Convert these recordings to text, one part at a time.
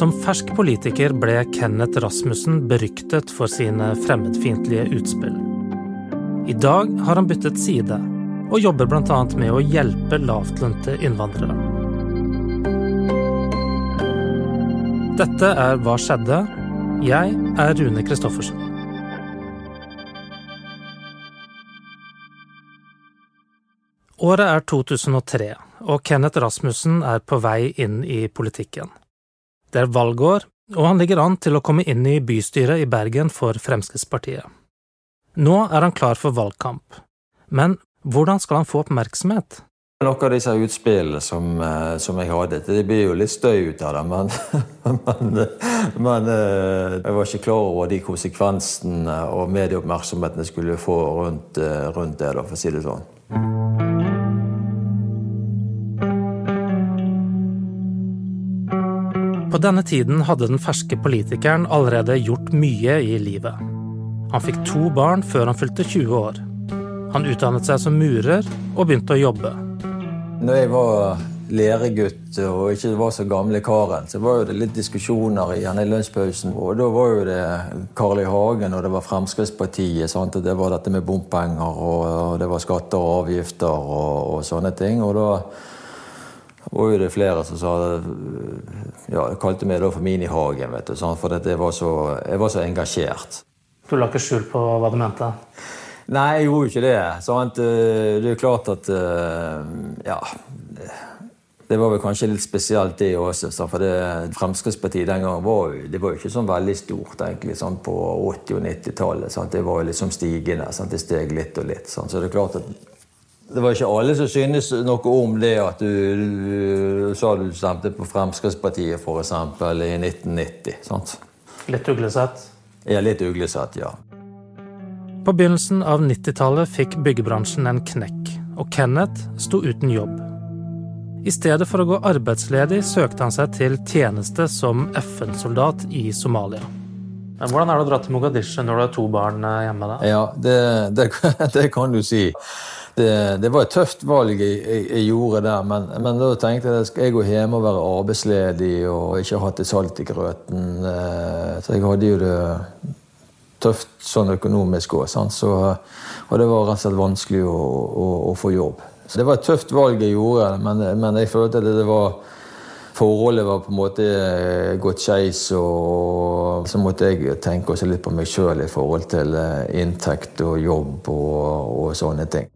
Som fersk politiker ble Kenneth Rasmussen beryktet for sine fremmedfiendtlige utspill. I dag har han byttet side, og jobber bl.a. med å hjelpe lavtlønte innvandrere. Dette er Hva skjedde? Jeg er Rune Christoffersen. Året er 2003, og Kenneth Rasmussen er på vei inn i politikken. Det er valgår, og han ligger an til å komme inn i bystyret i Bergen for Fremskrittspartiet. Nå er han klar for valgkamp, men hvordan skal han få oppmerksomhet? Noen av disse utspillene som, eh, som, jeg hadde, det blir jo litt støy ut av det. Men, men, men, eh, jeg var ikke klar over de konsekvensene og medieoppmerksomheten jeg skulle få rundt, eh, rundt det, for å si det sånn. Denne tiden hadde den ferske politikeren allerede gjort mye i livet. Han fikk to barn før han fylte 20 år. Han utdannet seg som murer og begynte å jobbe. Når jeg var læregutt og ikke var så gamle karen, så var det litt diskusjoner i lønnspausen. Og da var jo det Carl I. Hagen og det var Fremskrittspartiet. Sant? Og det var dette med bompenger og det var skatter og avgifter og, og sånne ting. Og da var jo det flere som sa ja, kalte meg for Minihagen, vet du, for jeg var, så, jeg var så engasjert. Du la ikke skjul på hva du mente? Nei, jeg gjorde jo ikke det. Sant? Det er klart at Ja. Det var vel kanskje litt spesielt, det også. For det, Fremskrittspartiet den gangen var jo, det var jo ikke sånn veldig stort egentlig, sånn på 80- og 90-tallet. Det var jo liksom stigende. Sant? Det steg litt og litt. Sant? Så det er klart at det var ikke alle som syntes noe om det at du, du sa du stemte på Fremskrittspartiet f.eks. i 1990. sant? Litt uglesett? Ja, litt uglesett, ja. På begynnelsen av 90-tallet fikk byggebransjen en knekk, og Kenneth sto uten jobb. I stedet for å gå arbeidsledig søkte han seg til tjeneste som FN-soldat i Somalia. Men hvordan er det å dra til Mogadishu når du har to barn eh, hjemme? da? Ja, det, det, det kan du si det, var et tøft valg jeg, jeg, jeg gjorde der, men, men, da tenkte jeg skal jeg gå hjem og være arbeidsledig og ikke hatt det salt i grøten. Eh, så jeg hadde jo det tøft sånn økonomisk òg. Og det var rett og slett vanskelig å, å, å, få jobb. Så det var et tøft valg jeg gjorde, men, men jeg følte at det var Forholdet var på en måte gått skeis, og så måtte jeg tenke også litt på meg sjøl i forhold til eh, inntekt og jobb og, og sånne ting.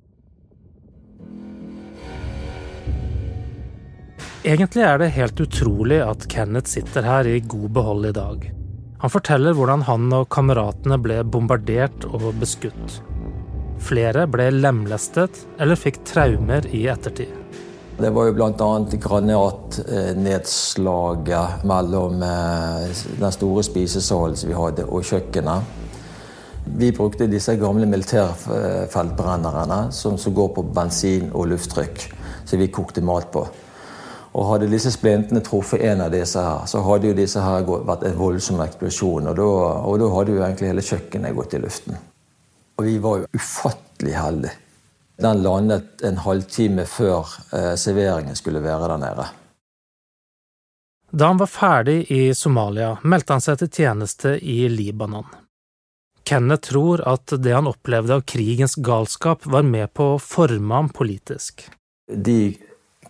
Egentlig er det helt utrolig at Kenneth sitter her i god behold i dag. Han forteller hvordan han og kameratene ble bombardert og beskutt. Flere ble lemlestet eller fikk traumer i ettertid. Det var jo bl.a. granatnedslaget mellom eh, den store spisesalen som vi hadde, og kjøkkenet. Vi brukte disse gamle militærfeltbrennerne som, som går på bensin og lufttrykk, som vi kokte mat på. Og hadde disse splintene truffet en av disse her, så hadde jo disse her vært en voldsom eksplosjon. Og da, og da hadde jo egentlig hele kjøkkenet gått i luften. Og vi var jo ufattelig heldige. Den landet en halvtime før eh, serveringen skulle være der nede. Da han var ferdig i Somalia, meldte han seg til tjeneste i Libanon. Kenneth tror at det han opplevde av krigens galskap, var med på å forme ham politisk. De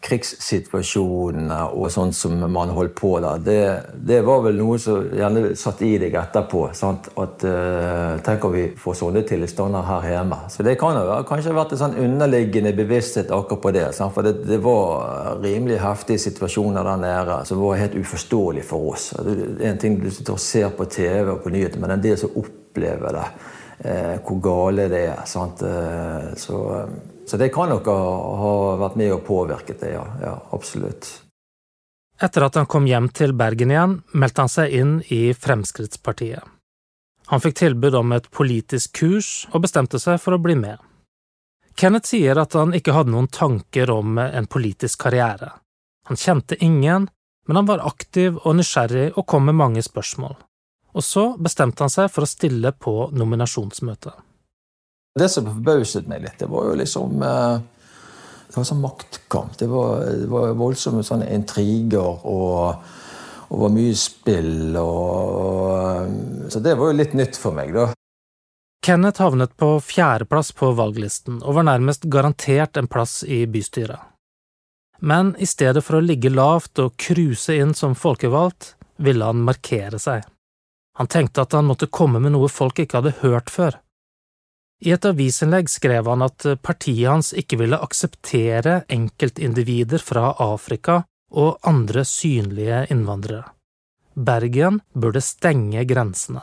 krigssituasjonene og sånn som man holdt på da, det, det, var vel noe som gjerne satt i deg etterpå. Sant? At uh, Tenk om vi får sånne tilstander her hjemme. Så Det kan jo kanskje ha vært en sånn underliggende bevissthet akkurat på det. Sant? For det, det, var rimelig heftige situasjoner der nede som var helt uforståelig for oss. Det er en ting du ser på TV og på nyheter, men en del som opplever det. Eh, hvor gale det er. Sant? Eh, så... Så det kan nok ha vært med og påvirket det, ja. ja. Absolutt. Etter at han kom hjem til Bergen igjen, meldte han seg inn i Fremskrittspartiet. Han fikk tilbud om et politisk kurs, og bestemte seg for å bli med. Kenneth sier at han ikke hadde noen tanker om en politisk karriere. Han kjente ingen, men han var aktiv og nysgjerrig og kom med mange spørsmål. Og så bestemte han seg for å stille på nominasjonsmøtet. Det som forbauset meg litt, det var jo liksom eh, Det var sånn maktkamp. Det var, det var voldsomme sånne intriger og, og var mye spill. Og, så det var jo litt nytt for meg, da. Kenneth havnet på fjerdeplass på valglisten og var nærmest garantert en plass i bystyret. Men i stedet for å ligge lavt og cruise inn som folkevalgt, ville han markere seg. Han tenkte at han måtte komme med noe folk ikke hadde hørt før. I et avisinnlegg skrev han at partiet hans ikke ville akseptere enkeltindivider fra Afrika og andre synlige innvandrere. Bergen burde stenge grensene.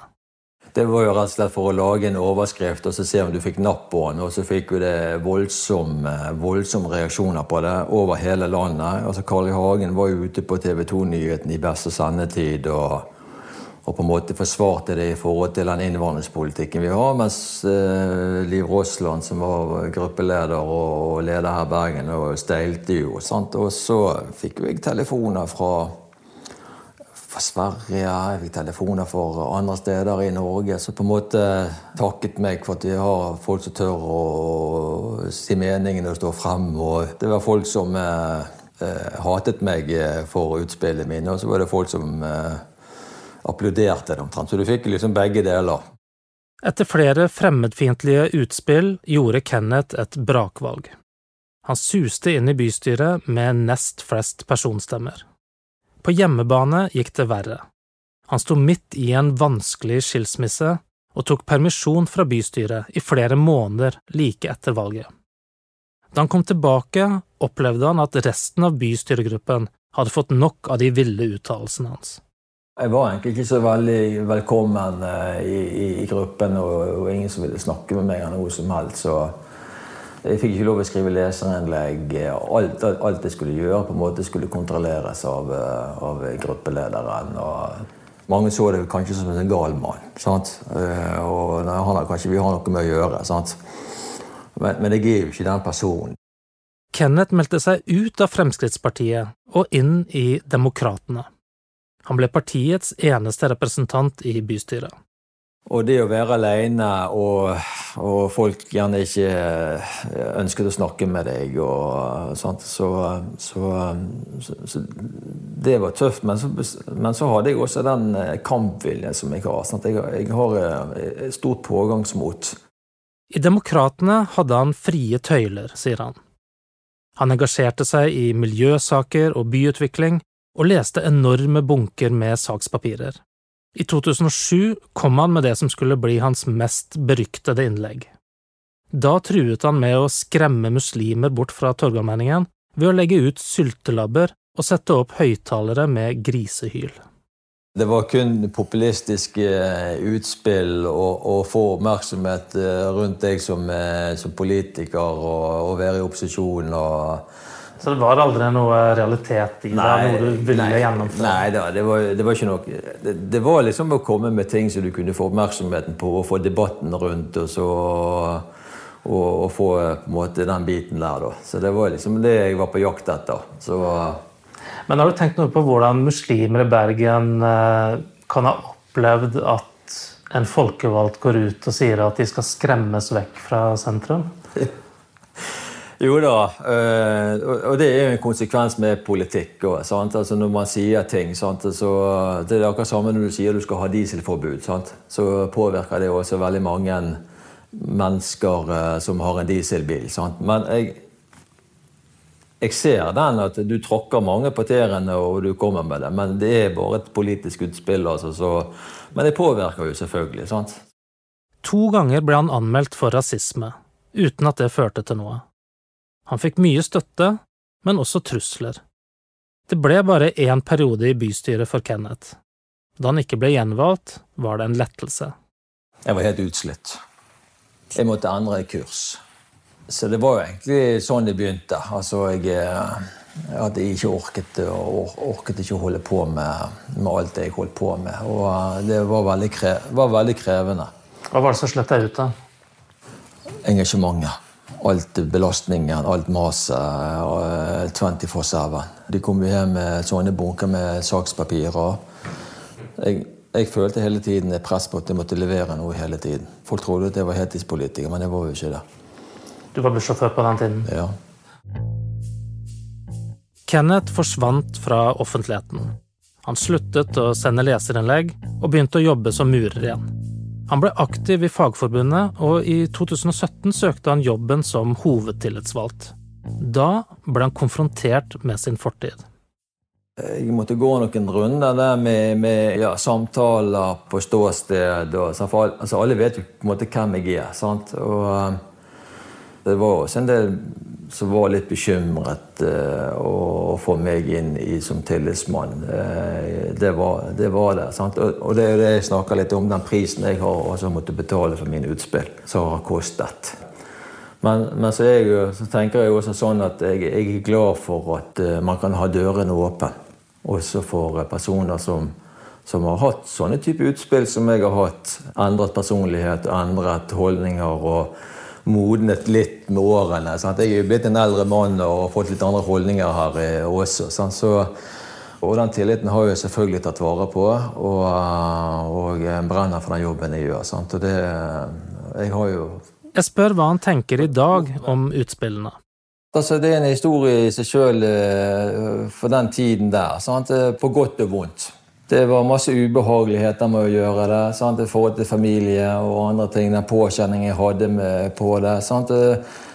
Det var jo rett og slett for å lage en overskrift og så se om du fikk napp på den. Og så fikk vi det voldsomme, voldsomme reaksjoner på det over hele landet. Altså Carl I. Hagen var jo ute på TV 2-nyheten i beste sendetid og, og, på en måte forsvarte det i forhold til den innvandringspolitikken vi har. Mens eh, Liv Rossland, som var gruppeleder og, og leder her i Bergen, og steilte jo. Sant? Og så fikk jo jeg telefoner fra fra Sverige, jeg fikk telefoner fra andre steder i Norge som på en måte takket meg for at vi har folk som tør å si meningen og stå frem. Og det var folk som eh, eh hatet meg eh, for utspillet mine, og så var det folk som eh, applauderte det omtrent. Så du fikk liksom begge deler. Etter flere fremmedfiendtlige utspill gjorde Kenneth et brakvalg. Han suste inn i bystyret med nest flest personstemmer. På hjemmebane gikk det verre. Han sto midt i en vanskelig skilsmisse og tok permisjon fra bystyret i flere måneder like etter valget. Da han kom tilbake, opplevde han at resten av bystyregruppen hadde fått nok av de ville uttalelsene hans. Jeg var egentlig ikke så veldig velkommen eh, i, i, i gruppen, og, og, ingen som ville snakke med meg eller noe som helst. så jeg fikk ikke lov å skrive leserinnlegg. Alt, alt, alt, jeg skulle gjøre, på en måte skulle kontrolleres av, eh, av gruppelederen. Og mange så det kanskje som en gal mann. Sant? Eh, og han har kanskje vi har noe med å gjøre. Sant? Men, men jeg er jo ikke den personen. Kenneth meldte seg ut av Fremskrittspartiet og inn i Demokratene. Han ble partiets eneste representant i bystyret. Og det å være alene og, og, folk gjerne ikke eh, ønsket å snakke med deg og sånt, så, så, så, så Det var tøft. Men, men så, hadde jeg også den eh, kampviljen som jeg har. Sant? Jeg, jeg har eh, stort pågangsmot. I Demokratene hadde han frie tøyler, sier han. Han engasjerte seg i miljøsaker og byutvikling, og leste enorme bunker med sakspapirer. I 2007 kom han med det som skulle bli hans mest beryktede innlegg. Da truet han med å skremme muslimer bort fra Torgallmenningen ved å legge ut syltelabber og sette opp høyttalere med grisehyl. Det var kun populistiske eh, utspill og, og få oppmerksomhet eh, rundt deg som, eh, som politiker og, og, være i opposisjon. og så det var aldri noe realitet i det? Noe du ville nei, gjennomføre? Nei det var, det var ikke noe det, det, var liksom å komme med ting som du kunne få oppmerksomheten på, og få debatten rundt, og så og, og få på en måte den biten der, da. Så det var liksom det jeg var på jakt etter. Så, Men har du tenkt noe på hvordan muslimer i Bergen eh, kan ha opplevd at en folkevalgt går ut og sier at de skal skremmes vekk fra sentrum? Jo da, eh, og det er jo en konsekvens med politikk. Altså når man sier ting, sant? så Det er akkurat samme når du sier du skal ha dieselforbud. Sant? Så påvirker det også veldig mange mennesker eh, som har en dieselbil. Sant? Men jeg, jeg ser den at du tråkker mange på tærne og du kommer med det, men det er bare et politisk utspill. Altså, så, men det påvirker jo selvfølgelig. sant? To ganger ble han anmeldt for rasisme, uten at det førte til noe. Han fikk mye støtte, men også trusler. Det ble bare én periode i bystyret for Kenneth. Da han ikke ble gjenvalgt, var det en lettelse. Jeg var helt utslitt. Jeg måtte endre kurs. Så det var jo egentlig sånn det begynte. Altså, jeg, jeg hadde ikke orket, or, orket ikke å holde på med, med, alt jeg holdt på med. Og eh, det var veldig, kre, var veldig krevende. Hva var det som slett deg ut, da? Engasjementet alt belastningen, alt maset 24-7. Eh, De kom jo hjem med sånne bunker med sakspapirer. Jeg, jeg, følte hele tiden et press på at jeg måtte levere noe hele tiden. Folk trodde at jeg var heltidspolitiker, men jeg var jo ikke det. Du var bussjåfør på den tiden? Ja. Kenneth forsvant fra offentligheten. Han sluttet å sende leserinnlegg og begynte å jobbe som murer igjen. Han ble aktiv i Fagforbundet, og i 2017 søkte han jobben som hovedtillitsvalgt. Da ble han konfrontert med sin fortid. Jeg måtte gå noen runder der med, med ja, samtaler på ståsted. Og, altså, alle vet jo på en måte hvem jeg er. sant? Og uh, det var også en del som var litt bekymret uh, å få meg inn i, som tillitsmann. Uh, det, var, det, var, det. Og, og, det er jo det jeg snakker litt om, den prisen jeg har også måttet betale for mine utspill, som har kostet. Men, men så, jeg, så, tenker jeg også sånn at jeg, jeg er glad for at uh, man kan ha dørene åpne. Også for personer som, som, har hatt sånne type utspill som jeg har hatt. Endret personlighet, endret holdninger. og modnet litt med årene. Sant? Jeg er jo blitt en eldre mann og har fått litt andre holdninger her også. Sant? Så, og den tilliten har jeg selvfølgelig tatt vare på, og, eh, og brenner for den jobben jeg gjør. Sant? Og det, jeg har jo Jeg spør hva han tenker i dag om utspillene. Altså, det er en historie i seg sjøl eh, for den tiden der. Sant? På godt og vondt. Det var masse ubehageligheter med å gjøre det. Sant? I forhold til familie og andre ting. Den påkjenningen jeg hadde med på det. Sant?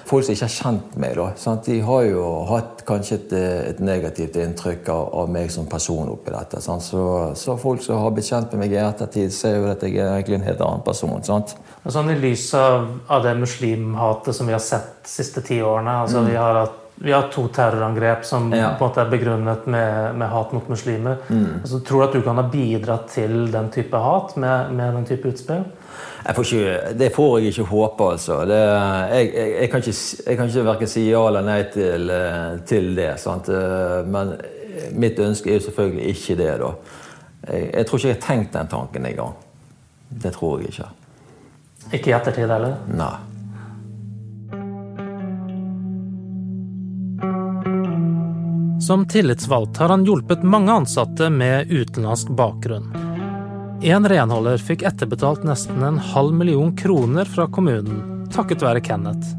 Folk som ikke har kjent meg, da, de har jo hatt kanskje et, et negativt inntrykk av, av, meg som person oppi dette. Så, så, folk som har blitt kjent med meg i ettertid, ser jo at jeg er egentlig en helt annen person. Sant? Sånn I lys av, av, det muslimhatet som vi har sett de siste ti årene altså mm. vi har hatt vi har to terrorangrep som ja. på en måte er begrunnet med, med hat mot muslimer. Mm. Altså, tror du at du kan ha bidratt til den type hat med, med den type utspill? Får ikke, det får jeg ikke håpe, altså. Det, jeg, jeg, jeg, kan ikke, jeg kan ikke verken si ja eller nei til, til det. Sant? Men mitt ønske er jo selvfølgelig ikke det, da. Jeg, jeg tror ikke jeg har tenkt den tanken engang. Det tror jeg ikke. Ikke i ettertid heller? Nei. Som tillitsvalgt har han hjulpet mange ansatte med utenlandsk bakgrunn. En renholder fikk etterbetalt nesten en halv million kroner fra kommunen takket være Kenneth.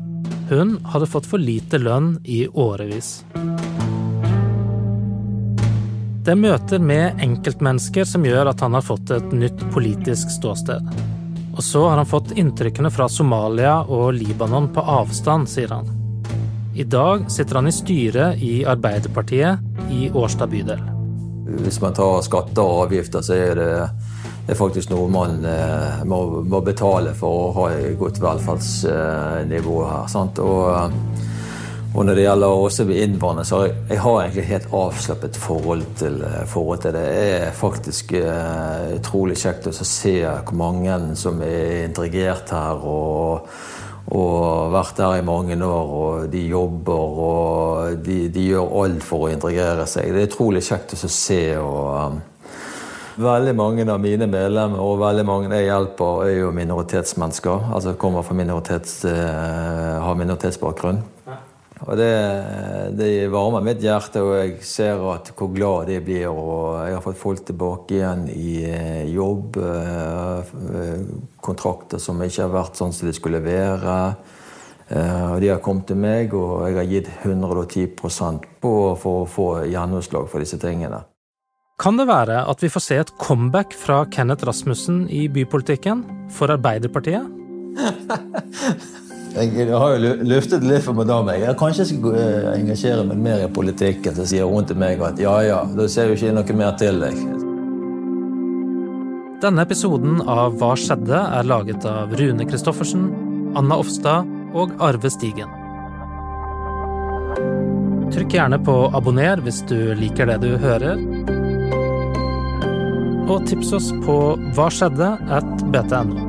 Hun hadde fått for lite lønn i årevis. Det er møter med enkeltmennesker som gjør at han har fått et nytt politisk ståsted. Og så har han fått inntrykkene fra Somalia og Libanon på avstand, sier han. I dag sitter han i styret i Arbeiderpartiet i Årstad bydel. Hvis man tar skatter og avgifter, så er det, det er faktisk noe man eh, må, må, betale for å ha et godt velferdsnivå her. Sant? Og, og når det gjelder også innvandrere, så har jeg, jeg har egentlig helt avslappet forhold til, forhold til det. Det er faktisk uh, utrolig kjekt å se hvor mange som er integrert her. og og vært der i mange år, og de jobber og de, de gjør alt for å integrere seg. Det er utrolig kjekt å se. og um, Veldig mange av mine medlemmer og veldig mange jeg hjelper, er jo minoritetsmennesker. Altså kommer fra minoritets, uh, har minoritetsbakgrunn. Og det, det, varmer mitt hjerte, og jeg ser at hvor glad de blir. Og jeg har fått folk tilbake igjen i eh, jobb. Eh, kontrakter som ikke har vært sånn som de skulle være. Eh, og de har kommet til meg, og jeg har gitt 110% på for å få gjennomslag for disse tingene. Kan det være at vi får se et comeback fra Kenneth Rasmussen i bypolitikken for Arbeiderpartiet? Jeg har jo løftet litt for madame. Jeg kanskje skal eh, engasjere meg mer i politikken. Så sier hun til meg at ja ja, da ser jo ikke noe mer til deg. Denne episoden av Hva skjedde? er laget av Rune Christoffersen, Anna Offstad og Arve Stigen. Trykk gjerne på abonner hvis du liker det du hører. Og tips oss på hva skjedde at btno.